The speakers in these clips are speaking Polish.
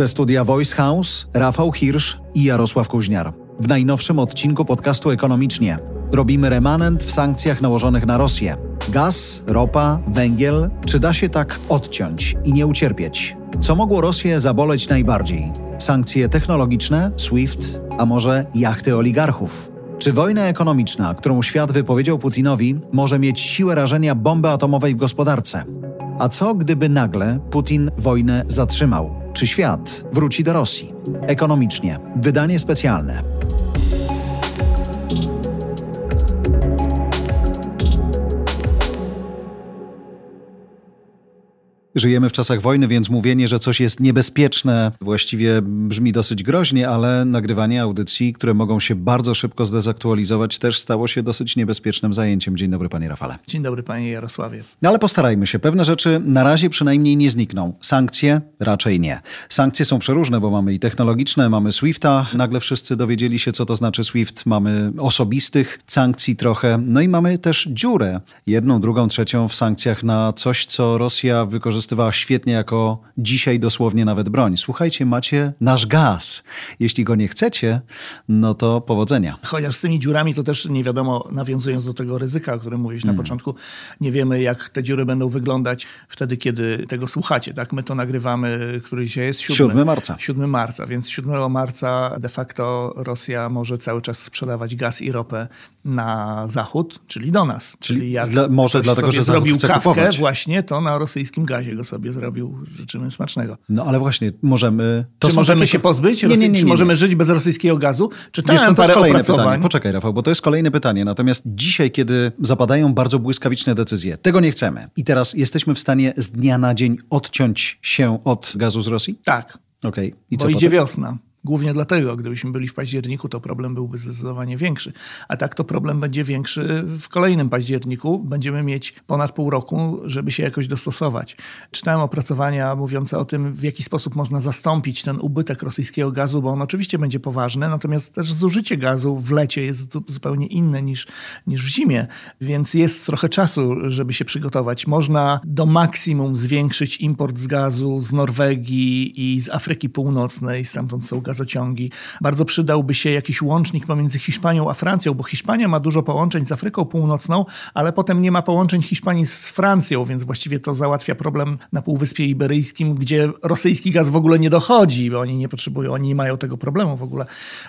Ze studia Voice House Rafał Hirsch i Jarosław Kuźniar. W najnowszym odcinku podcastu Ekonomicznie robimy remanent w sankcjach nałożonych na Rosję. Gaz, ropa, węgiel, czy da się tak odciąć i nie ucierpieć? Co mogło Rosję zaboleć najbardziej? Sankcje technologiczne, SWIFT, a może jachty oligarchów? Czy wojna ekonomiczna, którą świat wypowiedział Putinowi, może mieć siłę rażenia bomby atomowej w gospodarce? A co gdyby nagle Putin wojnę zatrzymał? Czy świat wróci do Rosji? Ekonomicznie. Wydanie specjalne. Żyjemy w czasach wojny, więc mówienie, że coś jest niebezpieczne, właściwie brzmi dosyć groźnie, ale nagrywanie audycji, które mogą się bardzo szybko zdezaktualizować, też stało się dosyć niebezpiecznym zajęciem. Dzień dobry, panie Rafale. Dzień dobry, panie Jarosławie. No ale postarajmy się. Pewne rzeczy na razie przynajmniej nie znikną. Sankcje raczej nie. Sankcje są przeróżne, bo mamy i technologiczne, mamy SWIFTA. Nagle wszyscy dowiedzieli się, co to znaczy SWIFT. Mamy osobistych sankcji trochę. No i mamy też dziurę, jedną, drugą, trzecią w sankcjach na coś, co Rosja wykorzystała wykorzystywała świetnie jako dzisiaj dosłownie nawet broń. Słuchajcie, macie nasz gaz. Jeśli go nie chcecie, no to powodzenia. Chociaż z tymi dziurami to też nie wiadomo, nawiązując do tego ryzyka, o którym mówiłeś na mm. początku, nie wiemy jak te dziury będą wyglądać wtedy, kiedy tego słuchacie. Tak, My to nagrywamy, który dzisiaj jest 7, 7 marca. 7 marca, więc 7 marca de facto Rosja może cały czas sprzedawać gaz i ropę na zachód, czyli do nas. Czyli, czyli jak dla, może dlatego, że zrobił kawkę kupować. właśnie, to na rosyjskim gazie go sobie zrobił. Życzymy smacznego. No ale właśnie, możemy... czy możemy takie... się pozbyć? Nie, nie, nie, Czy możemy żyć bez rosyjskiego gazu? Czytałem Wiesz, to parę kolejne opracowań. Pytanie. Poczekaj Rafał, bo to jest kolejne pytanie. Natomiast dzisiaj, kiedy zapadają bardzo błyskawiczne decyzje, tego nie chcemy. I teraz jesteśmy w stanie z dnia na dzień odciąć się od gazu z Rosji? Tak. Okej. Okay. I co Bo potem? idzie wiosna. Głównie dlatego, gdybyśmy byli w październiku, to problem byłby zdecydowanie większy. A tak to problem będzie większy w kolejnym październiku. Będziemy mieć ponad pół roku, żeby się jakoś dostosować. Czytałem opracowania mówiące o tym, w jaki sposób można zastąpić ten ubytek rosyjskiego gazu, bo on oczywiście będzie poważny, natomiast też zużycie gazu w lecie jest zupełnie inne niż, niż w zimie, więc jest trochę czasu, żeby się przygotować. Można do maksimum zwiększyć import z gazu z Norwegii i z Afryki Północnej, stamtąd są gazociągi. Bardzo przydałby się jakiś łącznik pomiędzy Hiszpanią a Francją, bo Hiszpania ma dużo połączeń z Afryką Północną, ale potem nie ma połączeń Hiszpanii z Francją, więc właściwie to załatwia problem na Półwyspie Iberyjskim, gdzie rosyjski gaz w ogóle nie dochodzi, bo oni nie potrzebują, oni nie mają tego problemu w ogóle.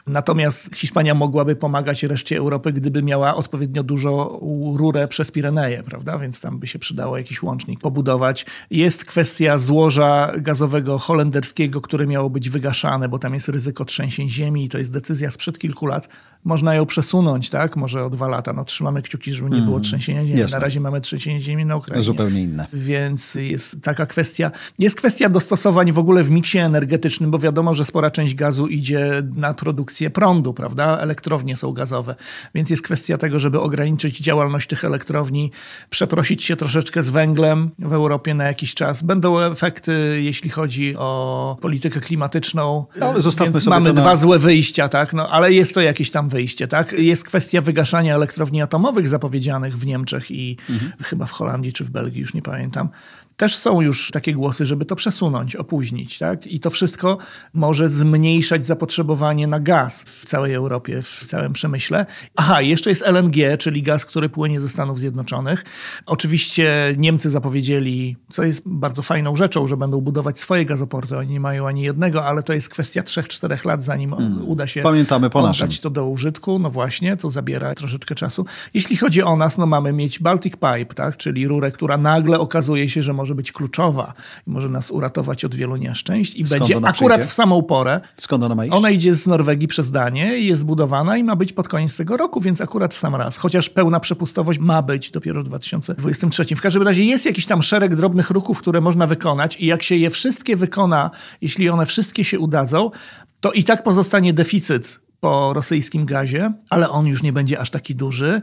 Natomiast Hiszpania mogłaby pomagać reszcie Europy, gdyby miała odpowiednio dużo rurę przez Pireneje, prawda? Więc tam by się przydało jakiś łącznik pobudować. Jest kwestia złoża gazowego holenderskiego, które miało być wygaszane, bo tam jest ryzyko trzęsień ziemi i to jest decyzja sprzed kilku lat. Można ją przesunąć, tak? Może o dwa lata. No, trzymamy kciuki, żeby nie było mhm. trzęsienia ziemi. Jasne. Na razie mamy trzęsienie ziemi na Ukrainie. Zupełnie inne. Więc jest taka kwestia. Jest kwestia dostosowań w ogóle w miksie energetycznym, bo wiadomo, że spora część gazu idzie na produkcję prądu, prawda? Elektrownie są gazowe. Więc jest kwestia tego, żeby ograniczyć działalność tych elektrowni, przeprosić się troszeczkę z węglem w Europie na jakiś czas. Będą efekty, jeśli chodzi o politykę klimatyczną. No, ale zostawmy Więc sobie mamy na... dwa złe wyjścia, tak? No, ale jest to jakieś tam wyjście, tak? Jest kwestia wygaszania elektrowni atomowych zapowiedzianych w Niemczech i mhm. chyba w Holandii czy w Belgii, już nie pamiętam. Też są już takie głosy, żeby to przesunąć, opóźnić. Tak? I to wszystko może zmniejszać zapotrzebowanie na gaz w całej Europie, w całym przemyśle. Aha, jeszcze jest LNG, czyli gaz, który płynie ze Stanów Zjednoczonych. Oczywiście Niemcy zapowiedzieli, co jest bardzo fajną rzeczą, że będą budować swoje gazoporty. Oni nie mają ani jednego, ale to jest kwestia 3-4 lat, zanim hmm. uda się Pamiętamy po oddać naszym. to do użytku. No właśnie, to zabiera troszeczkę czasu. Jeśli chodzi o nas, no mamy mieć Baltic Pipe, tak? czyli rurę, która nagle okazuje się, że może być kluczowa i może nas uratować od wielu nieszczęść i Skąd będzie akurat przyjdzie? w samą porę. Skąd ona ma iść? Ona idzie z Norwegii przez Danię i jest zbudowana i ma być pod koniec tego roku, więc akurat w sam raz. Chociaż pełna przepustowość ma być dopiero w 2023. W każdym razie jest jakiś tam szereg drobnych ruchów, które można wykonać i jak się je wszystkie wykona, jeśli one wszystkie się udadzą, to i tak pozostanie deficyt po rosyjskim gazie, ale on już nie będzie aż taki duży.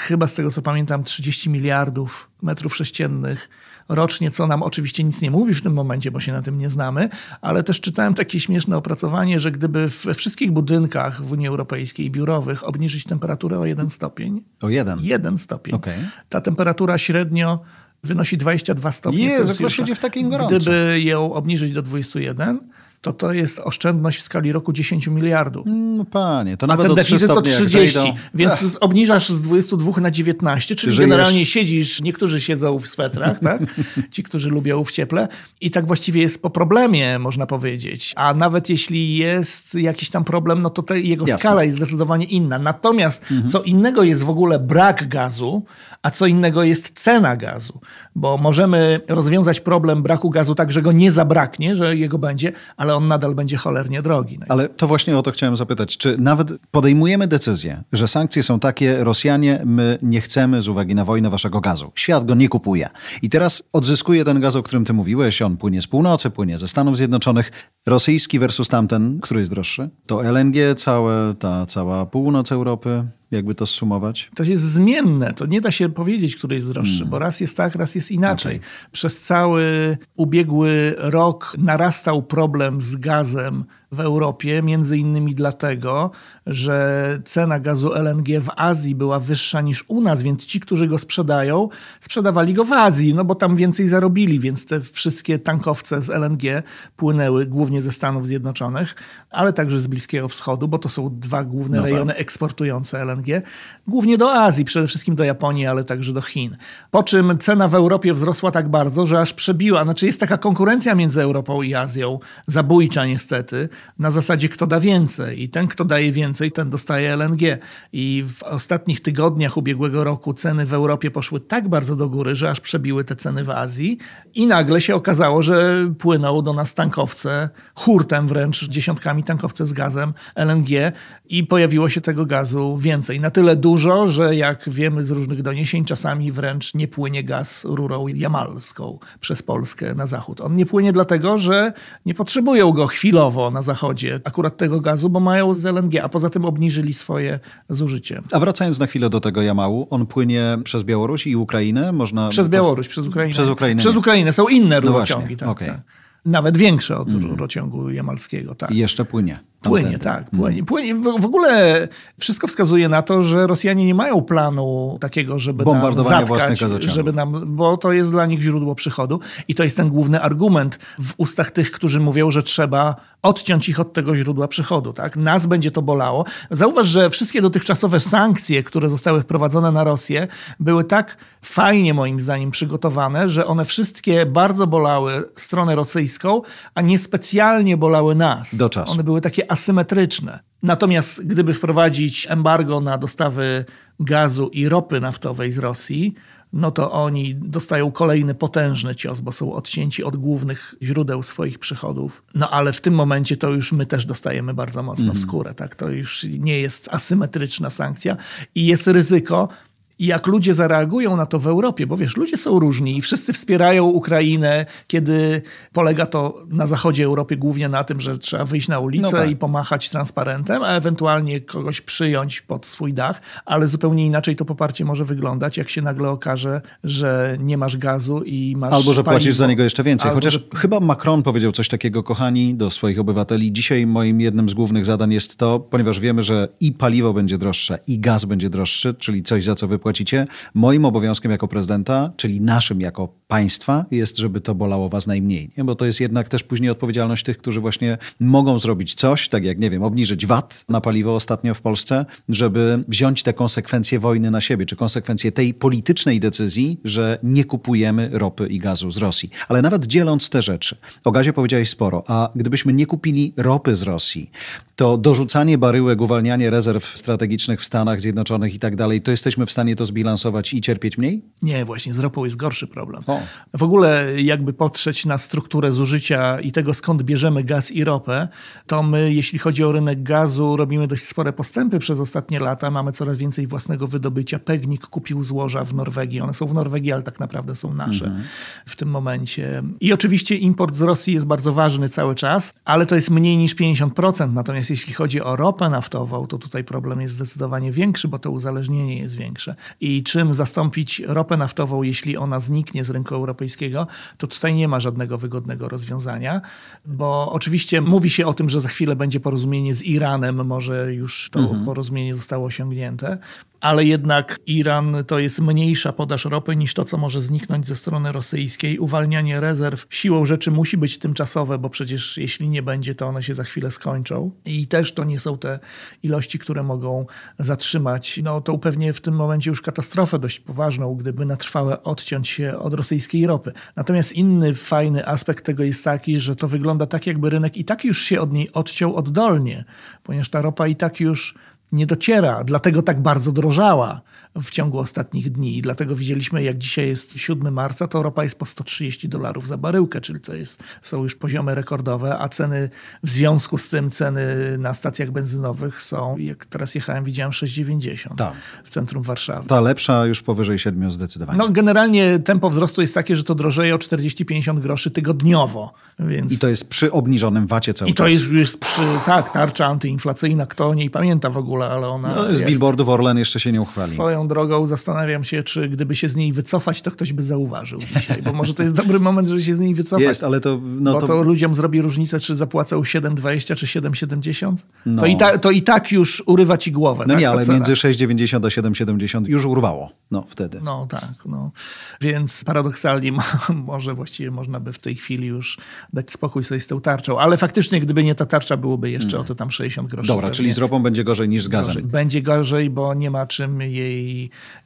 Chyba z tego co pamiętam 30 miliardów metrów sześciennych rocznie, co nam oczywiście nic nie mówi w tym momencie, bo się na tym nie znamy, ale też czytałem takie śmieszne opracowanie, że gdyby we wszystkich budynkach w Unii Europejskiej biurowych obniżyć temperaturę o jeden stopień. O jeden? Jeden stopień. Okay. Ta temperatura średnio wynosi 22 stopnie Jezu, kto siedzi w takim gorąco? Gdyby ją obniżyć do 21, to to jest oszczędność w skali roku 10 miliardów. No panie, to A nawet ten deficyt to 300 30, więc obniżasz z 22 na 19, czyli Żyjesz. generalnie siedzisz, niektórzy siedzą w swetrach, tak? ci, którzy lubią w cieple i tak właściwie jest po problemie, można powiedzieć. A nawet jeśli jest jakiś tam problem, no to te, jego Jasne. skala jest zdecydowanie inna. Natomiast co innego jest w ogóle brak gazu, a co innego jest cena gazu, bo możemy rozwiązać problem braku gazu tak, że go nie zabraknie, że jego będzie, ale on nadal będzie cholernie drogi. Ale to właśnie o to chciałem zapytać. Czy nawet podejmujemy decyzję, że sankcje są takie, Rosjanie, my nie chcemy z uwagi na wojnę waszego gazu. Świat go nie kupuje. I teraz odzyskuje ten gaz, o którym ty mówiłeś. On płynie z północy, płynie ze Stanów Zjednoczonych. Rosyjski versus tamten, który jest droższy? To LNG całe, ta cała północ Europy. Jakby to zsumować? To jest zmienne. To nie da się powiedzieć, który jest droższy, Hmm. bo raz jest tak, raz jest inaczej. Przez cały ubiegły rok narastał problem z gazem w Europie, między innymi dlatego, że cena gazu LNG w Azji była wyższa niż u nas, więc ci, którzy go sprzedają, sprzedawali go w Azji, no bo tam więcej zarobili, więc te wszystkie tankowce z LNG płynęły głównie ze Stanów Zjednoczonych, ale także z Bliskiego Wschodu, bo to są dwa główne No tak. rejony eksportujące LNG, głównie do Azji, przede wszystkim do Japonii, ale także do Chin. Po czym cena w Europie wzrosła tak bardzo, że aż przebiła. Znaczy jest taka konkurencja między Europą i Azją, zabójcza niestety, na zasadzie kto da więcej. I ten, kto daje więcej, ten dostaje LNG. I w ostatnich tygodniach ubiegłego roku ceny w Europie poszły tak bardzo do góry, że aż przebiły te ceny w Azji. I nagle się okazało, że płyną do nas tankowce, hurtem wręcz, dziesiątkami tankowce z gazem LNG i pojawiło się tego gazu więcej. Na tyle dużo, że jak wiemy z różnych doniesień, czasami wręcz nie płynie gaz rurą jamalską przez Polskę na zachód. On nie płynie dlatego, że nie potrzebują go chwilowo na zachodzie, akurat tego gazu, bo mają z LNG, a poza tym obniżyli swoje zużycie. A wracając na chwilę do tego Jamału, on płynie przez Białoruś i Ukrainę? Można Przez Białoruś, przez Ukrainę. Przez Ukrainę. Przez Ukrainę. Są inne No rurociągi. właśnie, tak, okej. tak. Nawet większe od rurociągu jamalskiego. Tak. I jeszcze płynie. Płynie, tak. Płynie. płynie. W, ogóle wszystko wskazuje na to, że Rosjanie nie mają planu takiego, żeby nam Bombardowania zatkać, żeby nam, bo to jest dla nich źródło przychodu i to jest ten główny argument w ustach tych, którzy mówią, że trzeba odciąć ich od tego źródła przychodu. Tak? Nas będzie to bolało. Zauważ, że wszystkie dotychczasowe sankcje, które zostały wprowadzone na Rosję, były tak fajnie moim zdaniem przygotowane, że one wszystkie bardzo bolały stronę rosyjską, a niespecjalnie bolały nas. Do czasu. One były takie asymetryczne. Natomiast gdyby wprowadzić embargo na dostawy gazu i ropy naftowej z Rosji, no to oni dostają kolejny potężny cios, bo są odcięci od głównych źródeł swoich przychodów. No ale w tym momencie to już my też dostajemy bardzo mocno w skórę. Tak? To już nie jest asymetryczna sankcja i jest ryzyko, i jak ludzie zareagują na to w Europie, bo wiesz, ludzie są różni i wszyscy wspierają Ukrainę, kiedy polega to na zachodzie Europy głównie na tym, że trzeba wyjść na ulicę No tak. i pomachać transparentem, a ewentualnie kogoś przyjąć pod swój dach, ale zupełnie inaczej to poparcie może wyglądać, jak się nagle okaże, że nie masz gazu i masz Albo że płacisz paliwo. za niego jeszcze więcej. Albo, Chociaż chyba Macron powiedział coś takiego, kochani, do swoich obywateli. Dzisiaj moim jednym z głównych zadań jest to, ponieważ wiemy, że i paliwo będzie droższe, i gaz będzie droższy, czyli coś, za co wy płacicie. Moim obowiązkiem jako prezydenta, czyli naszym jako państwa, jest, żeby to bolało was najmniej. Nie? Bo to jest jednak też później odpowiedzialność tych, którzy właśnie mogą zrobić coś, tak jak, nie wiem, obniżyć VAT na paliwo ostatnio w Polsce, żeby wziąć te konsekwencje wojny na siebie, czy konsekwencje tej politycznej decyzji, że nie kupujemy ropy i gazu z Rosji. Ale nawet dzieląc te rzeczy, o gazie powiedziałeś sporo, a gdybyśmy nie kupili ropy z Rosji, to dorzucanie baryłek, uwalnianie rezerw strategicznych w Stanach Zjednoczonych i tak dalej, to jesteśmy w stanie to zbilansować i cierpieć mniej? Nie, właśnie z ropą jest gorszy problem. O. W ogóle jakby patrzeć na strukturę zużycia i tego skąd bierzemy gaz i ropę, to my jeśli chodzi o rynek gazu robimy dość spore postępy przez ostatnie lata. Mamy coraz więcej własnego wydobycia. Pegnik kupił złoża w Norwegii. One są w Norwegii, ale tak naprawdę są nasze w tym momencie. I oczywiście import z Rosji jest bardzo ważny cały czas, ale to jest mniej niż 50%. Natomiast jeśli chodzi o ropę naftową, to tutaj problem jest zdecydowanie większy, bo to uzależnienie jest większe. I czym zastąpić ropę naftową, jeśli ona zniknie z rynku europejskiego, to tutaj nie ma żadnego wygodnego rozwiązania, bo oczywiście mówi się o tym, że za chwilę będzie porozumienie z Iranem, może już to porozumienie zostało osiągnięte, ale jednak Iran to jest mniejsza podaż ropy niż to, co może zniknąć ze strony rosyjskiej. Uwalnianie rezerw siłą rzeczy musi być tymczasowe, bo przecież jeśli nie będzie, to one się za chwilę skończą. I też to nie są te ilości, które mogą zatrzymać. No to pewnie w tym momencie już katastrofę dość poważną, gdyby na trwałe odciąć się od rosyjskiej ropy. Natomiast inny fajny aspekt tego jest taki, że to wygląda tak, jakby rynek i tak już się od niej odciął oddolnie, ponieważ ta ropa i tak już nie dociera, dlatego tak bardzo drożała w ciągu ostatnich dni. I dlatego widzieliśmy, jak dzisiaj jest 7 marca, to ropa jest po 130 dolarów za baryłkę, czyli to jest, są już poziomy rekordowe, a ceny w związku z tym ceny na stacjach benzynowych są, jak teraz jechałem, widziałem 6,90 tak. w centrum Warszawy. Ta lepsza już powyżej 7 zdecydowanie. No generalnie tempo wzrostu jest takie, że to drożeje o 40-50 groszy tygodniowo. Więc... I to jest przy obniżonym wacie cały I to czas. jest, jest przy, tak, tarcza antyinflacyjna, kto o niej pamięta w ogóle, ale ona... No, z billboardów Orlen jeszcze się nie uchwali. Swoją drogą zastanawiam się, czy gdyby się z niej wycofać, to ktoś by zauważył dzisiaj, bo może to jest dobry moment, żeby się z niej wycofać. Jest, ale to... No bo to... to ludziom zrobi różnicę, czy zapłacą 7,20 czy 7,70. No. To, i ta, to i tak już urywa ci głowę. No tak, nie, ale między 6,90 a 7,70 już urwało. No wtedy. No tak, no. Więc paradoksalnie może właściwie można by w tej chwili już dać spokój sobie z tą tarczą, ale faktycznie gdyby nie ta tarcza, byłoby jeszcze hmm. o to tam 60 groszy. Dobra, czyli z ropą będzie gorzej niż z gazem. Gorzej. Będzie gorzej, bo nie ma czym jej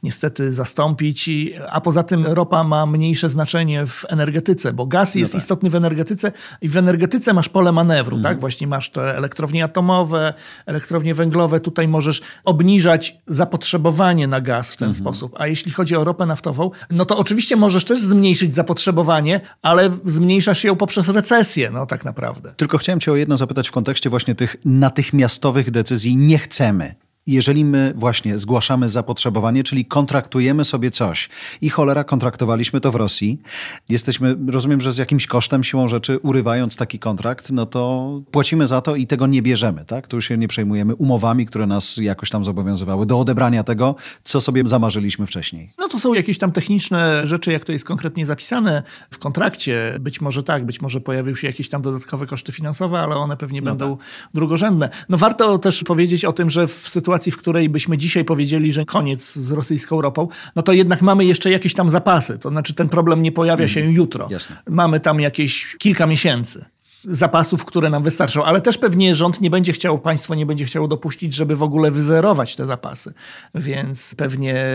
niestety zastąpić. A poza tym ropa ma mniejsze znaczenie w energetyce, bo gaz jest no tak. istotny w energetyce i w energetyce masz pole manewru, mhm. tak? Właśnie masz te elektrownie atomowe, elektrownie węglowe. Tutaj możesz obniżać zapotrzebowanie na gaz w ten mhm. sposób. A jeśli chodzi o ropę naftową, no to oczywiście możesz też zmniejszyć zapotrzebowanie, ale zmniejszasz ją poprzez recesję, no tak naprawdę. Tylko chciałem cię o jedno zapytać w kontekście właśnie tych natychmiastowych decyzji. Nie chcemy jeżeli my właśnie zgłaszamy zapotrzebowanie, czyli kontraktujemy sobie coś i cholera, kontraktowaliśmy to w Rosji, jesteśmy, rozumiem, że z jakimś kosztem, siłą rzeczy, urywając taki kontrakt, no to płacimy za to i tego nie bierzemy, tak? To już się nie przejmujemy umowami, które nas jakoś tam zobowiązywały do odebrania tego, co sobie zamarzyliśmy wcześniej. No to są jakieś tam techniczne rzeczy, jak to jest konkretnie zapisane w kontrakcie. Być może tak, być może pojawiły się jakieś tam dodatkowe koszty finansowe, ale one pewnie no będą tak. drugorzędne. No warto też powiedzieć o tym, że w sytuacji sytuacji, w której byśmy dzisiaj powiedzieli, że koniec z rosyjską ropą, no to jednak mamy jeszcze jakieś tam zapasy. To znaczy ten problem nie pojawia się mm, jutro. Jasne. Mamy tam jakieś kilka miesięcy zapasów, które nam wystarczą, ale też pewnie rząd nie będzie chciał, państwo nie będzie chciało dopuścić, żeby w ogóle wyzerować te zapasy, więc pewnie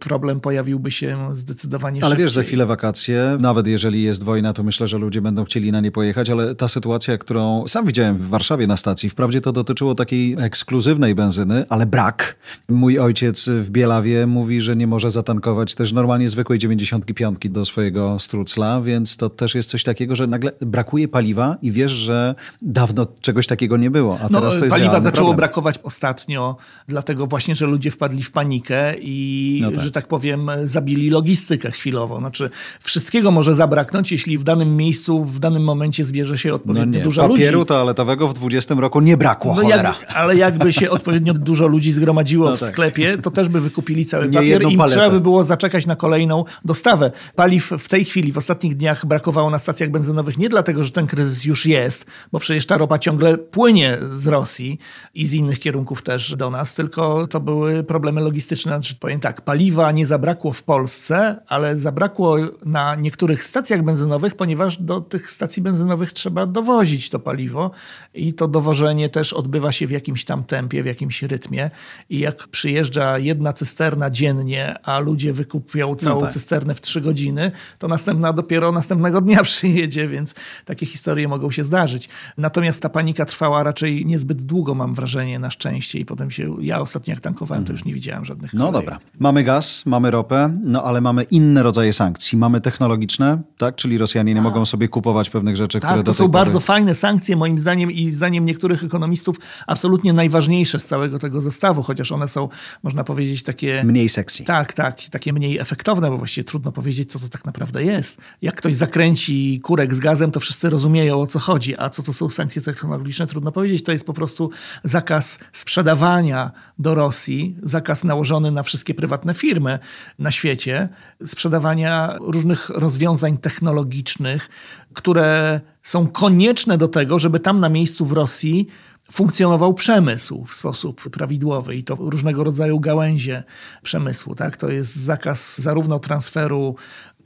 problem pojawiłby się zdecydowanie Ale szybciej. wiesz, za chwilę wakacje, nawet jeżeli jest wojna, to myślę, że ludzie będą chcieli na nie pojechać, ale ta sytuacja, którą sam widziałem w Warszawie na stacji, wprawdzie to dotyczyło takiej ekskluzywnej benzyny, ale brak. Mój ojciec w Bielawie mówi, że nie może zatankować też normalnie zwykłej 95 do swojego strucla, więc to też jest coś takiego, że nagle brakuje paliwa i wiesz, że dawno czegoś takiego nie było, a no, teraz to jest Paliwa zaczęło problem. brakować ostatnio, dlatego właśnie, że ludzie wpadli w panikę i, no tak. że tak powiem, zabili logistykę chwilowo. Znaczy, wszystkiego może zabraknąć, jeśli w danym miejscu, w danym momencie zbierze się odpowiednio no dużo Papieru ludzi. Papieru toaletowego w 20 roku nie brakło, no jak, ale jakby się odpowiednio dużo ludzi zgromadziło no w tak. sklepie, to też by wykupili cały nie papier i trzeba by było zaczekać na kolejną dostawę. Paliw w tej chwili, w ostatnich dniach brakowało na stacjach benzynowych nie dlatego, że ten kryzys już jest, bo przecież ta ropa ciągle płynie z Rosji i z innych kierunków też do nas, tylko to były problemy logistyczne. Znaczy, powiem tak, paliwa nie zabrakło w Polsce, ale zabrakło na niektórych stacjach benzynowych, ponieważ do tych stacji benzynowych trzeba dowozić to paliwo i to dowożenie też odbywa się w jakimś tam tempie, w jakimś rytmie i jak przyjeżdża jedna cysterna dziennie, a ludzie wykupią no całą no tak. cysternę w trzy godziny, to następna dopiero następnego dnia przyjedzie, więc takie historie mogą się zdarzyć. Natomiast ta panika trwała raczej niezbyt długo, mam wrażenie, na szczęście i potem się, ja ostatnio jak tankowałem, to już nie widziałem żadnych No dobra. Mamy gaz, mamy ropę, no ale mamy inne rodzaje sankcji. Mamy technologiczne, tak? Czyli Rosjanie nie A. mogą sobie kupować pewnych rzeczy, tak, które to są pory... bardzo fajne sankcje, moim zdaniem i zdaniem niektórych ekonomistów absolutnie najważniejsze z całego tego zestawu, chociaż one są, można powiedzieć, takie... Mniej sexy. Tak, tak, takie mniej efektowne, bo właściwie trudno powiedzieć, co to tak naprawdę jest. Jak ktoś zakręci kurek z gazem, to wszyscy rozumieją, o co chodzi. A co to są sankcje technologiczne, trudno powiedzieć. To jest po prostu zakaz sprzedawania do Rosji, zakaz nałożony na wszystkie prywatne firmy na świecie, sprzedawania różnych rozwiązań technologicznych, które są konieczne do tego, żeby tam na miejscu w Rosji funkcjonował przemysł w sposób prawidłowy i to różnego rodzaju gałęzie przemysłu. Tak? To jest zakaz zarówno transferu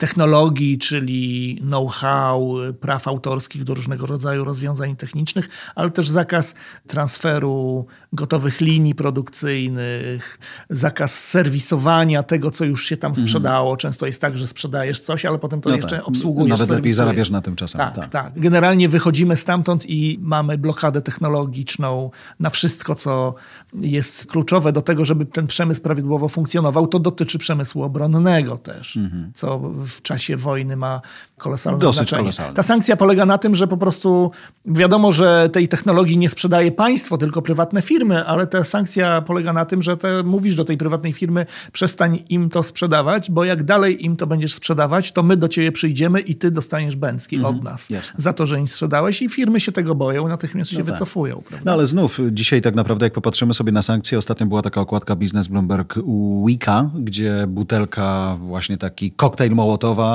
technologii, czyli know-how, praw autorskich do różnego rodzaju rozwiązań technicznych, ale też zakaz transferu gotowych linii produkcyjnych, zakaz serwisowania tego, co już się tam mhm. sprzedało. Często jest tak, że sprzedajesz coś, ale potem to no jeszcze tak. obsługujesz. Nawet lepiej zarabiasz na tym czasem. Tak, tak, tak. Generalnie wychodzimy stamtąd i mamy blokadę technologiczną na wszystko, co jest kluczowe do tego, żeby ten przemysł prawidłowo funkcjonował. To dotyczy przemysłu obronnego też, mhm. co w czasie wojny ma kolosalne Dosyć znaczenie. Kolosalne. Ta sankcja polega na tym, że po prostu wiadomo, że tej technologii nie sprzedaje państwo, tylko prywatne firmy, ale ta sankcja polega na tym, że te, mówisz do tej prywatnej firmy, przestań im to sprzedawać, bo jak dalej im to będziesz sprzedawać, to my do ciebie przyjdziemy i ty dostaniesz bęcki mhm. od nas Jasne. za to, że im sprzedałeś i firmy się tego boją, natychmiast no się tak. wycofują. Prawda? No ale znów, dzisiaj tak naprawdę jak popatrzymy sobie na sankcje, ostatnio była taka okładka Business Bloomberg Weeka, gdzie butelka, właśnie taki koktajl Mołotowa,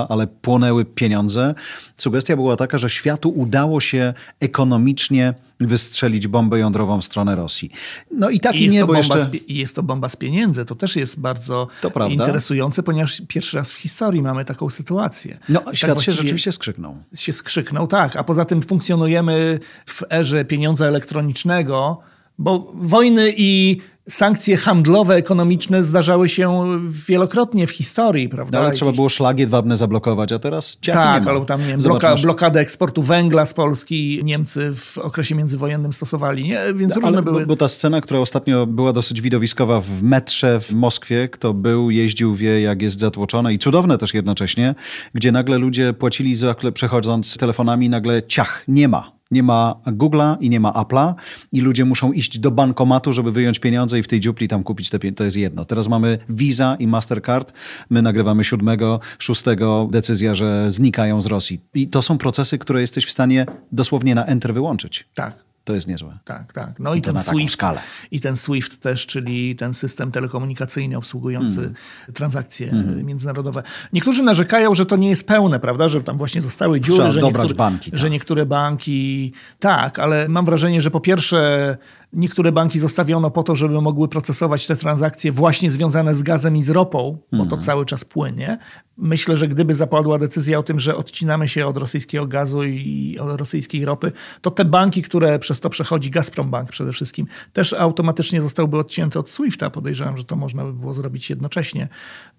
ale płonęły pieniądze. Sugestia była taka, że światu udało się ekonomicznie wystrzelić bombę jądrową w stronę Rosji. No i tak I, i nie, bo jeszcze... I jest to bomba z pieniędzy. To też jest bardzo interesujące, ponieważ pierwszy raz w historii mamy taką sytuację. No, tak świat się rzeczywiście skrzyknął. Się skrzyknął, tak. A poza tym funkcjonujemy w erze pieniądza elektronicznego, bo wojny i sankcje handlowe, ekonomiczne zdarzały się wielokrotnie w historii, prawda? No, ale trzeba było szlagiet wabne zablokować, a teraz Tak, nie ma. ale tam nie wiem, bloka, blokadę eksportu węgla z Polski Niemcy w okresie międzywojennym stosowali, nie? więc no, różne ale, były... Bo ta scena, która ostatnio była dosyć widowiskowa w metrze w Moskwie, kto był, jeździł, wie jak jest zatłoczone i cudowne też jednocześnie, gdzie nagle ludzie płacili za przechodząc telefonami, nagle ciach, nie ma nie ma Google'a i nie ma Apple'a i ludzie muszą iść do bankomatu, żeby wyjąć pieniądze i w tej dziupli tam kupić te pieniądze. To jest jedno. Teraz mamy Visa i Mastercard. My nagrywamy siódmego, szóstego decyzja, że znikają z Rosji. I to są procesy, które jesteś w stanie dosłownie na enter wyłączyć. Tak. To jest niezłe. Tak, tak. No i, i ten SWIFT. I ten SWIFT też, czyli ten system telekomunikacyjny obsługujący mm. transakcje mm. międzynarodowe. Niektórzy narzekają, że to nie jest pełne, prawda? Że tam właśnie zostały dziury, że niektóre, banki, tak. że niektóre banki. Tak, ale mam wrażenie, że po pierwsze Niektóre banki zostawiono po to, żeby mogły procesować te transakcje właśnie związane z gazem i z ropą, bo to mhm. cały czas płynie. Myślę, że gdyby zapadła decyzja o tym, że odcinamy się od rosyjskiego gazu i od rosyjskiej ropy, to te banki, które przez to przechodzi, Gazprom Bank przede wszystkim, też automatycznie zostałyby odcięte od SWIFT-a. Podejrzewam, że to można by było zrobić jednocześnie.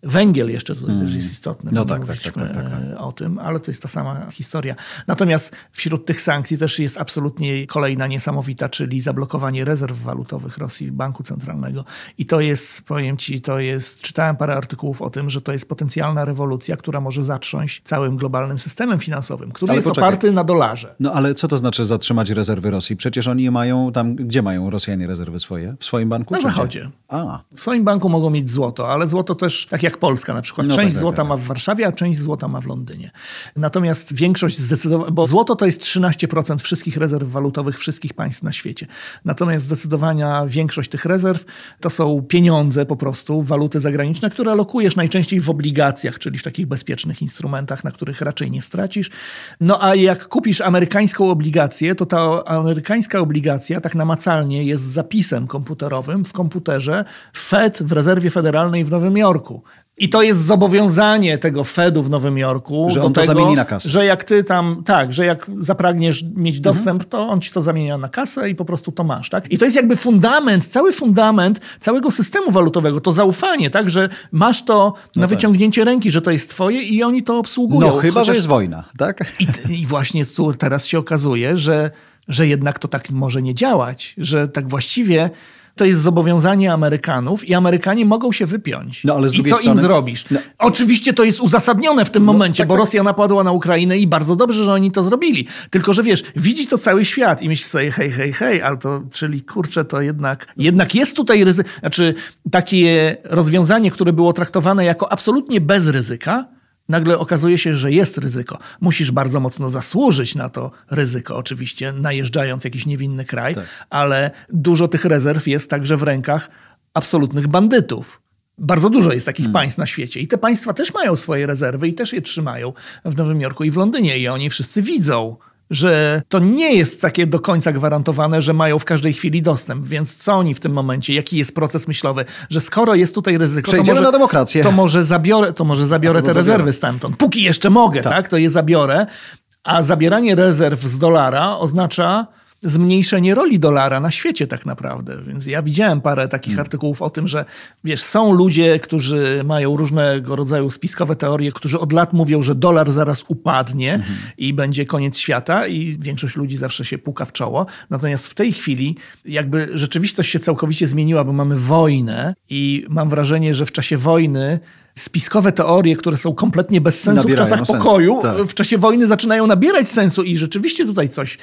Węgiel jeszcze tutaj mm. też jest istotny. No tak, tak, tak, tak, tak, tak, o tym, ale to jest ta sama historia. Natomiast wśród tych sankcji też jest absolutnie kolejna niesamowita, czyli zablokowanie rezerw walutowych Rosji Banku Centralnego. I to jest, powiem ci, to jest, czytałem parę artykułów o tym, że to jest potencjalna rewolucja, która może zatrząść całym globalnym systemem finansowym, który ale jest poczekaj. oparty na dolarze. No ale co to znaczy zatrzymać rezerwy Rosji? Przecież oni mają tam, gdzie mają Rosjanie rezerwy swoje? W swoim banku? Na zachodzie. A. W swoim banku mogą mieć złoto, ale złoto też, tak jak Polska na przykład, no część tak, tak złota tak, ma w Warszawie, a część złota ma w Londynie. Natomiast większość zdecydowanie, bo złoto to jest 13% wszystkich rezerw walutowych wszystkich państw na świecie. Natomiast Natomiast zdecydowania większość tych rezerw to są pieniądze po prostu, waluty zagraniczne, które lokujesz najczęściej w obligacjach, czyli w takich bezpiecznych instrumentach, na których raczej nie stracisz. No a jak kupisz amerykańską obligację, to ta amerykańska obligacja tak namacalnie jest zapisem komputerowym w komputerze Fed w rezerwie federalnej w Nowym Jorku. I to jest zobowiązanie tego Fedu w Nowym Jorku. Że on to tego, zamieni na kasę. Że jak ty tam, tak, że jak zapragniesz mieć dostęp, mhm. to on ci to zamienia na kasę i po prostu to masz, tak? I to jest jakby fundament, cały fundament całego systemu walutowego, to zaufanie, tak? Że masz to no na tak. wyciągnięcie ręki, że to jest twoje i oni to obsługują. No chyba, Chociaż... że jest wojna, tak? I, I właśnie teraz się okazuje, że, że jednak to tak może nie działać, że tak właściwie to jest zobowiązanie Amerykanów i Amerykanie mogą się wypiąć. No, ale z I co strony... im zrobisz? No. Oczywiście to jest uzasadnione w tym no, momencie, tak, bo tak. Rosja napadła na Ukrainę i bardzo dobrze, że oni to zrobili. Tylko, że wiesz, widzi to cały świat i myśli sobie, hej, hej, hej, ale to, czyli kurczę, to jednak, jednak jest tutaj ryzyko, znaczy takie rozwiązanie, które było traktowane jako absolutnie bez ryzyka, nagle okazuje się, że jest ryzyko. Musisz bardzo mocno zasłużyć na to ryzyko, oczywiście, najeżdżając jakiś niewinny kraj, tak. ale dużo tych rezerw jest także w rękach absolutnych bandytów. Bardzo dużo jest takich hmm. państw na świecie i te państwa też mają swoje rezerwy i też je trzymają w Nowym Jorku i w Londynie i oni wszyscy widzą, że to nie jest takie do końca gwarantowane, że mają w każdej chwili dostęp. Więc co oni w tym momencie? Jaki jest proces myślowy? Że skoro jest tutaj ryzyko, to może, na demokrację. To może zabiorę, to może zabiorę te rezerwy zabiorę. stamtąd. Póki jeszcze mogę, tak. tak? To je zabiorę. A zabieranie rezerw z dolara oznacza zmniejszenie roli dolara na świecie tak naprawdę. Więc ja widziałem parę takich hmm. artykułów o tym, że wiesz, są ludzie, którzy mają różnego rodzaju spiskowe teorie, którzy od lat mówią, że dolar zaraz upadnie hmm. i będzie koniec świata i większość ludzi zawsze się puka w czoło. Natomiast w tej chwili jakby rzeczywistość się całkowicie zmieniła, bo mamy wojnę i mam wrażenie, że w czasie wojny spiskowe teorie, które są kompletnie bez sensu Nabierają w czasach sensu. pokoju, tak. w czasie wojny zaczynają nabierać sensu i rzeczywiście tutaj coś.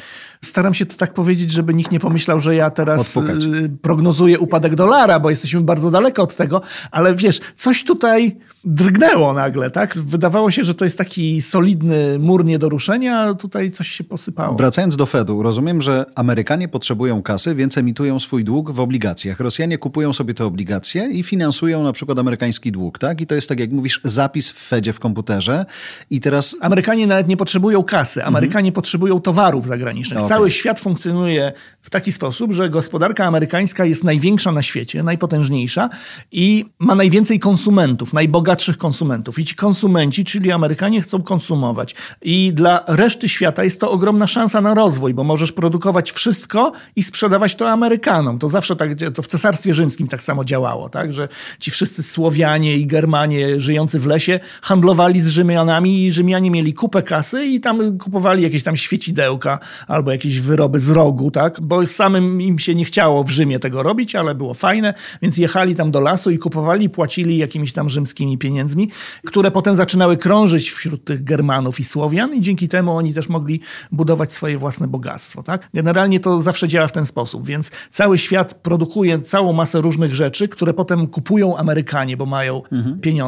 Staram się to tak powiedzieć, żeby nikt nie pomyślał, że ja teraz Odpukać. Y, prognozuję upadek dolara, bo jesteśmy bardzo daleko od tego, ale wiesz, coś tutaj drgnęło nagle, tak? Wydawało się, że to jest taki solidny mur nie do ruszenia, a tutaj coś się posypało. Wracając do Fedu, rozumiem, że Amerykanie potrzebują kasy, więc emitują swój dług w obligacjach. Rosjanie kupują sobie te obligacje i finansują na przykład amerykański dług, tak? I to jest tak, jak mówisz, zapis w Fedzie w komputerze i teraz... Amerykanie nawet nie potrzebują kasy, Amerykanie mhm. potrzebują towarów zagranicznych. Okay. Cały świat funkcjonuje w taki sposób, że gospodarka amerykańska jest największa na świecie, najpotężniejsza i ma najwięcej konsumentów, najbogatszych konsumentów. I ci konsumenci, czyli Amerykanie, chcą konsumować. I dla reszty świata jest to ogromna szansa na rozwój, bo możesz produkować wszystko i sprzedawać to Amerykanom. To zawsze tak, to w Cesarstwie Rzymskim tak samo działało, tak? że ci wszyscy Słowianie i Germanie żyjący w lesie handlowali z Rzymianami i Rzymianie mieli kupę kasy i tam kupowali jakieś tam świecidełka albo jakieś wyroby z rogu, tak? bo samym im się nie chciało w Rzymie tego robić, ale było fajne, więc jechali tam do lasu i kupowali, płacili jakimiś tam rzymskimi pieniędzmi, które potem zaczynały krążyć wśród tych Germanów i Słowian i dzięki temu oni też mogli budować swoje własne bogactwo. Tak? Generalnie to zawsze działa w ten sposób, więc cały świat produkuje całą masę różnych rzeczy, które potem kupują Amerykanie, bo mają mhm. pieniądze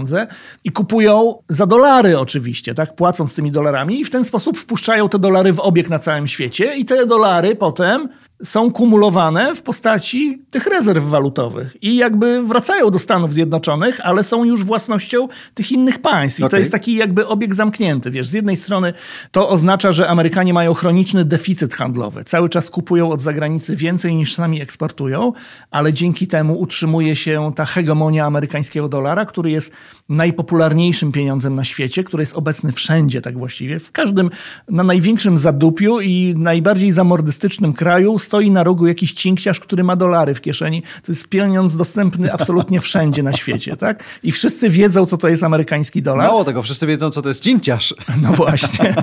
i kupują za dolary oczywiście, tak? płacąc tymi dolarami i w ten sposób wpuszczają te dolary w obieg na całym świecie i te dolary potem są kumulowane w postaci tych rezerw walutowych i jakby wracają do Stanów Zjednoczonych, ale są już własnością tych innych państw. I okay. to jest taki jakby obieg zamknięty. Wiesz, z jednej strony to oznacza, że Amerykanie mają chroniczny deficyt handlowy. Cały czas kupują od zagranicy więcej niż sami eksportują, ale dzięki temu utrzymuje się ta hegemonia amerykańskiego dolara, który jest najpopularniejszym pieniądzem na świecie, który jest obecny wszędzie tak właściwie. W każdym, na największym zadupiu i najbardziej zamordystycznym kraju stoi na rogu jakiś cinkciarz, który ma dolary w kieszeni. To jest pieniądz dostępny absolutnie wszędzie na świecie, tak? I wszyscy wiedzą, co to jest amerykański dolar. Mało tego, wszyscy wiedzą, co to jest cinkciarz. No właśnie.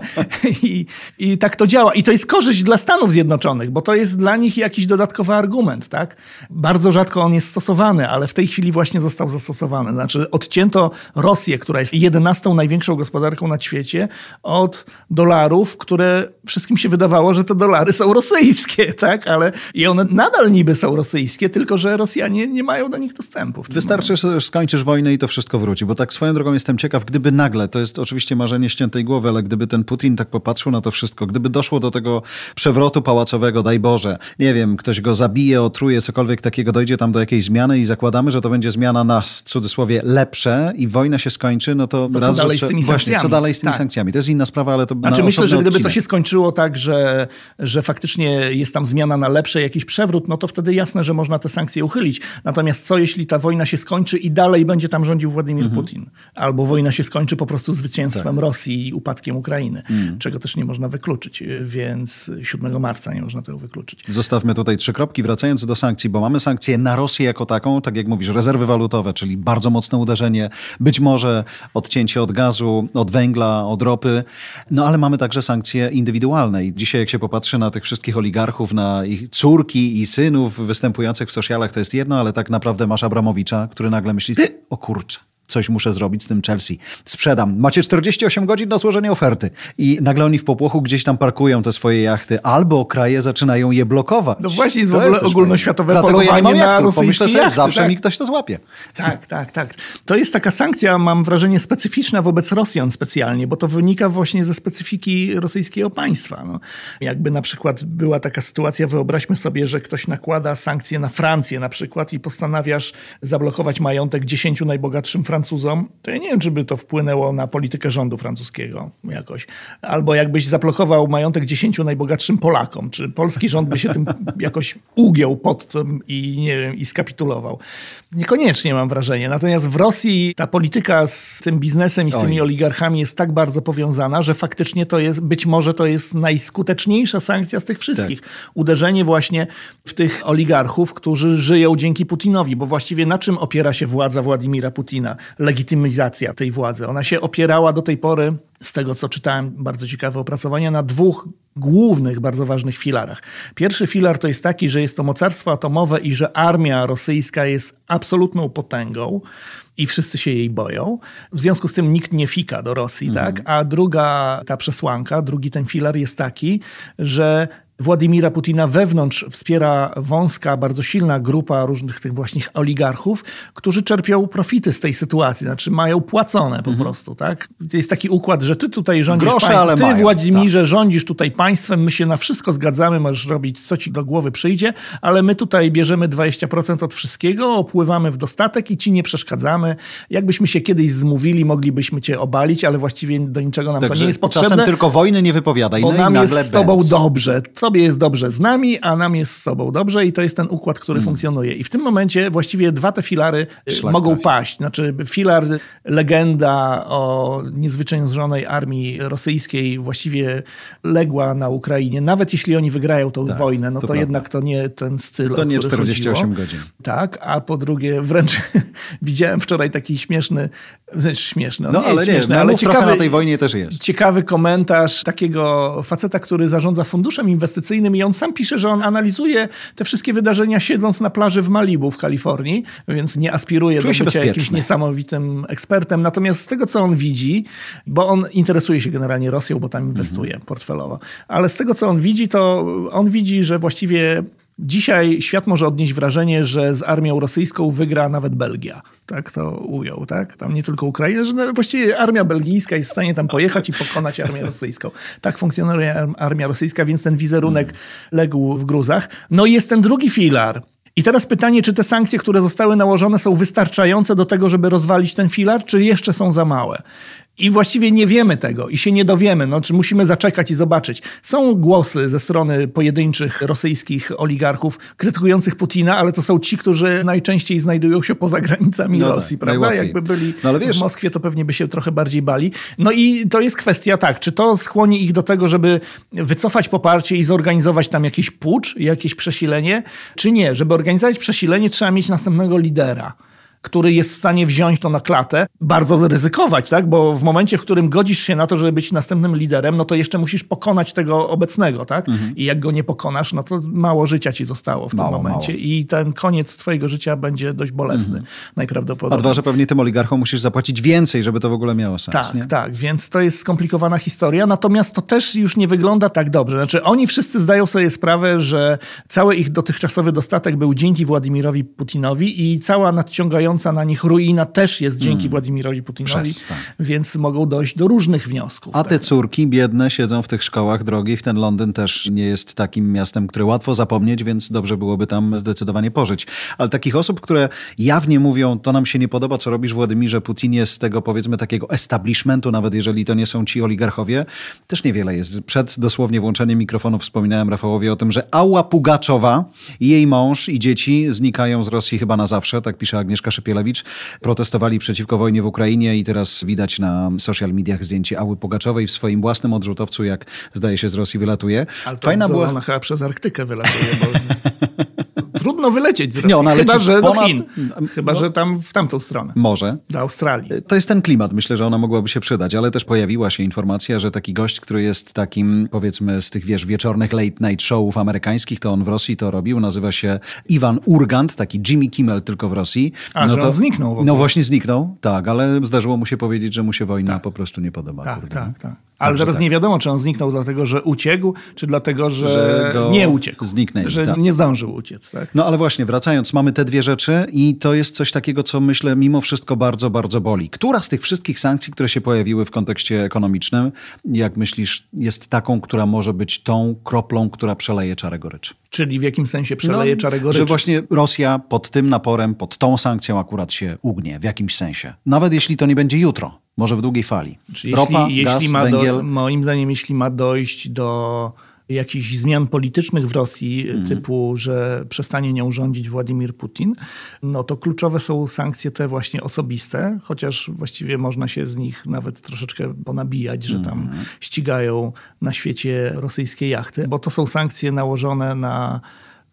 I, I tak to działa. I to jest korzyść dla Stanów Zjednoczonych, bo to jest dla nich jakiś dodatkowy argument, tak? Bardzo rzadko on jest stosowany, ale w tej chwili właśnie został zastosowany. Znaczy odcięto Rosję, która jest jedenastą największą gospodarką na świecie, od dolarów, które wszystkim się wydawało, że te dolary są rosyjskie, tak? Tak? Ale i one nadal niby są rosyjskie, tylko że Rosjanie nie mają do nich dostępu. Wystarczy, że skończysz wojnę i to wszystko wróci, bo tak swoją drogą jestem ciekaw, gdyby nagle, to jest oczywiście marzenie ściętej głowy, ale gdyby ten Putin tak popatrzył na to wszystko, gdyby doszło do tego przewrotu pałacowego, daj Boże, nie wiem, ktoś go zabije, otruje, cokolwiek takiego, dojdzie tam do jakiejś zmiany i zakładamy, że to będzie zmiana na, w cudzysłowie, lepsze i wojna się skończy, no to, to raz, co dalej z tymi właśnie, co dalej z tymi tak. sankcjami? To jest inna sprawa, ale to Znaczy myślę, że gdyby odcinek. to się skończyło tak, że, że faktycznie jest tam zmiana zmiana na lepsze, jakiś przewrót, no to wtedy jasne, że można te sankcje uchylić. Natomiast co jeśli ta wojna się skończy i dalej będzie tam rządził Władimir mhm. Putin? Albo wojna się skończy po prostu zwycięstwem tak. Rosji i upadkiem Ukrainy, mhm. czego też nie można wykluczyć. Więc 7 marca nie można tego wykluczyć. Zostawmy tutaj trzy kropki, wracając do sankcji, bo mamy sankcje na Rosję jako taką, tak jak mówisz, rezerwy walutowe, czyli bardzo mocne uderzenie, być może odcięcie od gazu, od węgla, od ropy, no ale mamy także sankcje indywidualne i dzisiaj jak się popatrzy na tych wszystkich oligarchów, na ich córki i synów występujących w socialach to jest jedno, ale tak naprawdę masz Abramowicza, który nagle myśli, o kurczę, coś muszę zrobić z tym Chelsea. Sprzedam. Macie 48 godzin na złożenie oferty. I nagle oni w popłochu gdzieś tam parkują te swoje jachty, albo kraje zaczynają je blokować. No właśnie jest w ogóle ogólnoświatowe polowanie ja na rosyjskie Pomyślę sobie, jachty, zawsze tak? mi ktoś to złapie. Tak, tak, tak. To jest taka sankcja, mam wrażenie, specyficzna wobec Rosjan specjalnie, bo to wynika właśnie ze specyfiki rosyjskiego państwa. No, jakby na przykład była taka sytuacja, wyobraźmy sobie, że ktoś nakłada sankcje na Francję na przykład i postanawiasz zablokować majątek 10 najbogatszym Francuzom Francuzom, to ja nie wiem, czy by to wpłynęło na politykę rządu francuskiego jakoś. Albo jakbyś zablokował majątek dziesięciu najbogatszym Polakom, czy polski rząd by się tym jakoś ugiął pod tym i nie wiem, i skapitulował. Niekoniecznie mam wrażenie. Natomiast w Rosji ta polityka z tym biznesem i z tymi Oj. oligarchami jest tak bardzo powiązana, że faktycznie to jest, być może to jest najskuteczniejsza sankcja z tych wszystkich. Uderzenie właśnie w tych oligarchów, którzy żyją dzięki Putinowi, bo właściwie na czym opiera się władza Władimira Putina? Legitymizacja tej władzy. Ona się opierała do tej pory, z tego co czytałem, bardzo ciekawe opracowania, na dwóch głównych, bardzo ważnych filarach. Pierwszy filar to jest taki, że jest to mocarstwo atomowe i że armia rosyjska jest absolutną potęgą i wszyscy się jej boją. W związku z tym nikt nie fika do Rosji, tak? A druga ta przesłanka, drugi ten filar jest taki, że Władimira Putina wewnątrz wspiera wąska, bardzo silna grupa różnych tych właśnie oligarchów, którzy czerpią profity z tej sytuacji, znaczy mają płacone po prostu, tak? Jest taki układ, że ty tutaj rządzisz Grosze, państwem, ale ty mają, Władimirze rządzisz tutaj państwem, my się na wszystko zgadzamy, możesz robić co ci do głowy przyjdzie, ale my tutaj bierzemy 20% od wszystkiego, opływamy w dostatek i ci nie przeszkadzamy. Jakbyśmy się kiedyś zmówili, moglibyśmy cię obalić, ale właściwie do niczego nam to nie jest czasem potrzebne. tylko wojny nie wypowiadaj. Bo no nam jest z tobą bęc. dobrze. Tobie jest dobrze z nami, a nam jest z tobą dobrze i to jest ten układ, który funkcjonuje. I w tym momencie właściwie dwa te filary y, Szlak mogą trafi. paść. Znaczy filar legenda o niezwyciężonej armii rosyjskiej właściwie legła na Ukrainie. Nawet jeśli oni wygrają tą wojnę, no to to, jednak to nie ten styl, To nie który 48 chodziło. godzin. Tak, a po drugie wręcz widziałem wczoraj taki śmieszny, śmieszny, No nie ale nie, śmieszny, ale ciekawy, na tej wojnie też jest. ciekawy komentarz takiego faceta, który zarządza funduszem inwestycyjnym i on sam pisze, że on analizuje te wszystkie wydarzenia siedząc na plaży w Malibu w Kalifornii, więc nie aspiruje Czuje do bycia jakimś bezpieczny. niesamowitym ekspertem. Natomiast z tego, co on widzi, bo on interesuje się generalnie Rosją, bo tam inwestuje Mhm. portfelowo, ale z tego, co on widzi, to on widzi, że właściwie Dzisiaj świat może odnieść wrażenie, że z armią rosyjską wygra nawet Belgia. Tak to ujął, tak? Tam nie tylko Ukraina, że no właściwie armia belgijska jest w stanie tam pojechać i pokonać armię rosyjską. Tak funkcjonuje arm- armia rosyjska, więc ten wizerunek legł w gruzach. No i jest ten drugi filar. I teraz pytanie, czy te sankcje, które zostały nałożone, są wystarczające do tego, żeby rozwalić ten filar, czy jeszcze są za małe? I właściwie nie wiemy tego i się nie dowiemy. No, czy musimy zaczekać i zobaczyć. Są głosy ze strony pojedynczych rosyjskich oligarchów krytykujących Putina, ale to są ci, którzy najczęściej znajdują się poza granicami No tak, Rosji, prawda? najłatwiej. Jakby byli No wiesz- w Moskwie, to pewnie by się trochę bardziej bali. No i to jest kwestia tak, czy to skłoni ich do tego, żeby wycofać poparcie i zorganizować tam jakiś pucz, jakieś przesilenie, czy nie? Żeby organizować przesilenie, trzeba mieć następnego lidera który jest w stanie wziąć to na klatę, bardzo ryzykować, tak? Bo w momencie, w którym godzisz się na to, żeby być następnym liderem, no to jeszcze musisz pokonać tego obecnego, tak? I jak go nie pokonasz, no to mało życia ci zostało w Mhm. Mało, tym momencie. mało. I ten koniec twojego życia będzie dość bolesny, A najprawdopodobniej. dwa, że pewnie tym oligarchom musisz zapłacić więcej, żeby to w ogóle miało sens, Tak, nie? tak, więc to jest skomplikowana historia, natomiast to też już nie wygląda tak dobrze. Znaczy, oni wszyscy zdają sobie sprawę, że cały ich dotychczasowy dostatek był dzięki Władimirowi Putinowi i cała nadciągająca na nich ruina też jest dzięki Władimirowi Putinowi. Przez, tak. więc mogą dojść do różnych wniosków. A te córki biedne siedzą w tych szkołach drogich. Ten Londyn też nie jest takim miastem, które łatwo zapomnieć, więc dobrze byłoby tam zdecydowanie pożyć. Ale takich osób, które jawnie mówią, to nam się nie podoba, co robisz Władimirze Putinie z tego powiedzmy takiego establishmentu, nawet jeżeli to nie są ci oligarchowie, też niewiele jest. Przed dosłownie włączeniem mikrofonu wspominałem Rafałowi o tym, że Ała Pugaczowa, jej mąż i dzieci znikają z Rosji chyba na zawsze, tak pisze Agnieszka Szypielewicz. Protestowali przeciwko wojnie w Ukrainie i teraz widać na social mediach zdjęcie Ały Pugaczowej w swoim własnym odrzutowcu, jak zdaje się z Rosji wylatuje. Ale to, Fajna to była... ona chyba przez Arktykę wylatuje, bo trudno wylecieć z Rosji, Nie, ona chyba że do ponad- Chin, chyba no. że tam w tamtą stronę, Może. do Australii. To jest ten klimat, myślę, że ona mogłaby się przydać, ale też pojawiła się informacja, że taki gość, który jest takim, powiedzmy, z tych, wiesz, wieczornych late night showów amerykańskich, to on w Rosji to robił, nazywa się Iwan Urgant, taki Jimmy Kimmel tylko w Rosji. A, że on zniknął. No właśnie zniknął, tak, ale zdarzyło mu się powiedzieć, że mu się wojna po prostu nie podoba. Tak, kurde. tak, tak. Ale Dobrze, teraz tak. nie wiadomo, czy on zniknął dlatego, że uciekł, czy dlatego, że, Że go nie uciekł. zniknęli, Że tak. nie zdążył uciec. Tak? No ale właśnie, wracając, mamy te dwie rzeczy i to jest coś takiego, co myślę mimo wszystko bardzo, bardzo boli. Która z tych wszystkich sankcji, które się pojawiły w kontekście ekonomicznym, jak myślisz, jest taką, która może być tą kroplą, która przeleje czarę goryczy? Czyli w jakim sensie przeleje No, czarę goryczy. Że właśnie Rosja pod tym naporem, pod tą sankcją akurat się ugnie w jakimś sensie. Nawet jeśli to nie będzie jutro, może w długiej fali. Czyli Ropa, jeśli, gaz, jeśli ma węgiel. do, moim zdaniem, jeśli ma dojść do jakichś zmian politycznych w Rosji, Mhm. typu, że przestanie nią rządzić Władimir Putin, no to kluczowe są sankcje te właśnie osobiste, chociaż właściwie można się z nich nawet troszeczkę ponabijać, że tam Mhm. ścigają na świecie rosyjskie jachty, bo to są sankcje nałożone na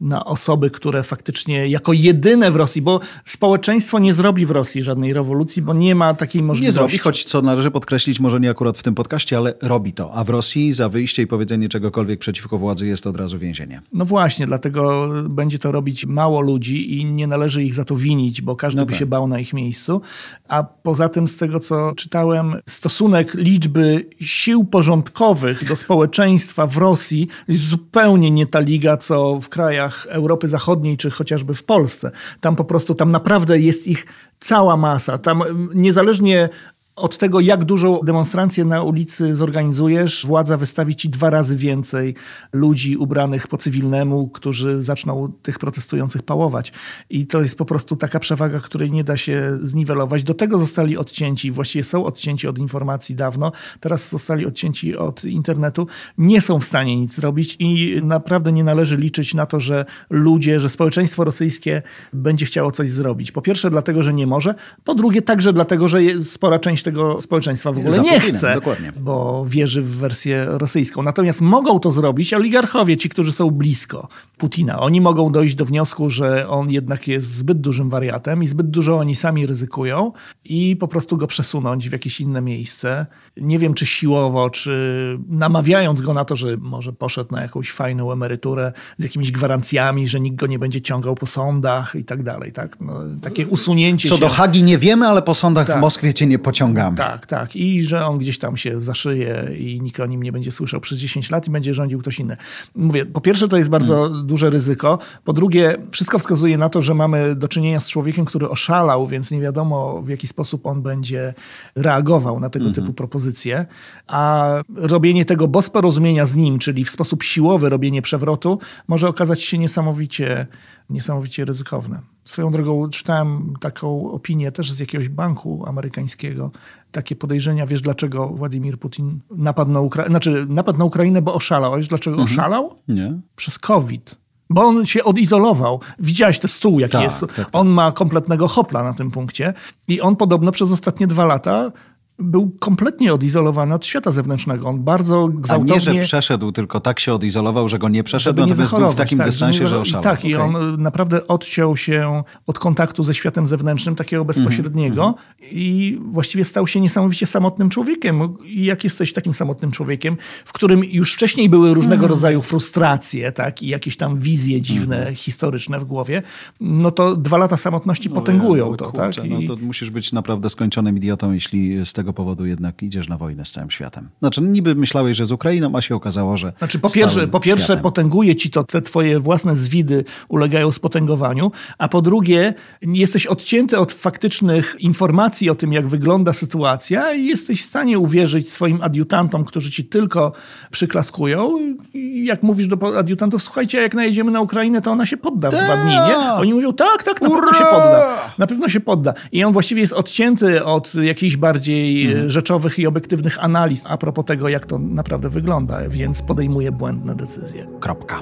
na osoby, które faktycznie jako jedyne w Rosji, bo społeczeństwo nie zrobi w Rosji żadnej rewolucji, bo nie ma takiej Nie możliwości. zrobi, choć co należy podkreślić, może nie akurat w tym podcaście, ale robi to. A w Rosji za wyjście i powiedzenie czegokolwiek przeciwko władzy jest od razu więzienie. No właśnie, dlatego będzie to robić mało ludzi i nie należy ich za to winić, bo każdy No by tak. się bał na ich miejscu. A poza tym, z tego co czytałem, stosunek liczby sił porządkowych do społeczeństwa w Rosji jest zupełnie nie ta liga, co w krajach Europy Zachodniej, czy chociażby w Polsce. Tam po prostu, tam naprawdę jest ich cała masa. Tam mm, niezależnie od tego, jak dużą demonstrację na ulicy zorganizujesz, władza wystawi ci dwa razy więcej ludzi ubranych po cywilnemu, którzy zaczną tych protestujących pałować. I to jest po prostu taka przewaga, której nie da się zniwelować. Do tego zostali odcięci, właściwie są odcięci od informacji dawno, teraz zostali odcięci od internetu. Nie są w stanie nic zrobić i naprawdę nie należy liczyć na to, że ludzie, że społeczeństwo rosyjskie będzie chciało coś zrobić. Po pierwsze dlatego, że nie może, po drugie także dlatego, że spora część tego społeczeństwa w ogóle Za nie Putinem, chce, dokładnie. bo wierzy w wersję rosyjską. Natomiast mogą to zrobić oligarchowie, ci, którzy są blisko Putina. Oni mogą dojść do wniosku, że on jednak jest zbyt dużym wariatem i zbyt dużo oni sami ryzykują i po prostu go przesunąć w jakieś inne miejsce. Nie wiem, czy siłowo, czy namawiając go na to, że może poszedł na jakąś fajną emeryturę z jakimiś gwarancjami, że nikt go nie będzie ciągał po sądach i tak dalej. Tak? No, takie usunięcie Co się... do Hagi nie wiemy, ale po sądach w Tak. Moskwie cię nie pociągamy. Tak, tak. I że on gdzieś tam się zaszyje i nikt o nim nie będzie słyszał przez 10 lat i będzie rządził ktoś inny. Mówię, po pierwsze to jest bardzo duże ryzyko. Po drugie, wszystko wskazuje na to, że mamy do czynienia z człowiekiem, który oszalał, więc nie wiadomo w jaki sposób on będzie reagował na tego typu propozycje. A robienie tego bez porozumienia z nim, czyli w sposób siłowy robienie przewrotu, może okazać się niesamowicie, niesamowicie ryzykowne. Swoją drogą czytałem taką opinię też z jakiegoś banku amerykańskiego. Takie podejrzenia, wiesz dlaczego Władimir Putin napadł na Ukrainę, znaczy napadł na Ukrainę, bo oszalał. A wiesz dlaczego Mhm. oszalał? Nie? Przez COVID. Bo on się odizolował. Widziałeś ten stół, jaki Tak, jest. tak, tak. On ma kompletnego hopla na tym punkcie. I on podobno przez ostatnie dwa lata był kompletnie odizolowany od świata zewnętrznego. On bardzo A gwałtownie... nie, że przeszedł, tylko tak się odizolował, że go nie przeszedł, nie natomiast był w takim tak, dystansie, nie że zachorował- oszalał. Tak, i Okej. on y, naprawdę odciął się od kontaktu ze światem zewnętrznym, takiego Mhm, bezpośredniego i właściwie stał się niesamowicie samotnym człowiekiem. I jak jesteś takim samotnym człowiekiem, w którym już wcześniej były różnego Mhm. rodzaju frustracje tak, i jakieś tam wizje dziwne, Mhm. historyczne w głowie, no to dwa lata samotności potęgują No, to. kurczę, tak? no I- to musisz być naprawdę skończonym idiotą, jeśli z tego powodu jednak idziesz na wojnę z całym światem. Znaczy, niby myślałeś, że z Ukrainą, a się okazało, że Znaczy, po pierwsze, po pierwsze światem. potęguje ci to, te twoje własne zwidy ulegają spotęgowaniu, a po drugie jesteś odcięty od faktycznych informacji o tym, jak wygląda sytuacja i jesteś w stanie uwierzyć swoim adiutantom, którzy ci tylko przyklaskują. I jak mówisz do adiutantów, słuchajcie, jak najedziemy na Ukrainę, to ona się podda w dwa dni, nie? Oni mówią, tak, tak, na pewno Ura! się podda. Na pewno się podda. I on właściwie jest odcięty od jakichś bardziej Mhm. e, rzeczowych i obiektywnych analiz a propos tego, jak to naprawdę wygląda, więc podejmuje błędne decyzje. Kropka.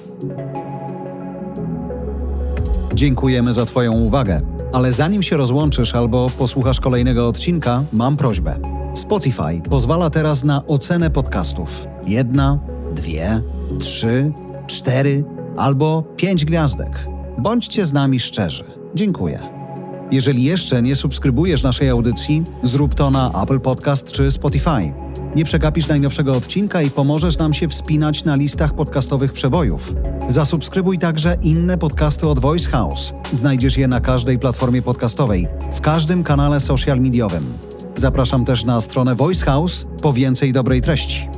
Dziękujemy za Twoją uwagę. Ale zanim się rozłączysz albo posłuchasz kolejnego odcinka, mam prośbę. Spotify pozwala teraz na ocenę podcastów. Jedna, dwie, trzy, cztery albo pięć gwiazdek. Bądźcie z nami szczerzy. Dziękuję. Jeżeli jeszcze nie subskrybujesz naszej audycji, zrób to na Apple Podcast czy Spotify. Nie przegapisz najnowszego odcinka i pomożesz nam się wspinać na listach podcastowych przebojów. Zasubskrybuj także inne podcasty od Voice House. Znajdziesz je na każdej platformie podcastowej, w każdym kanale social mediowym. Zapraszam też na stronę Voice House po więcej dobrej treści.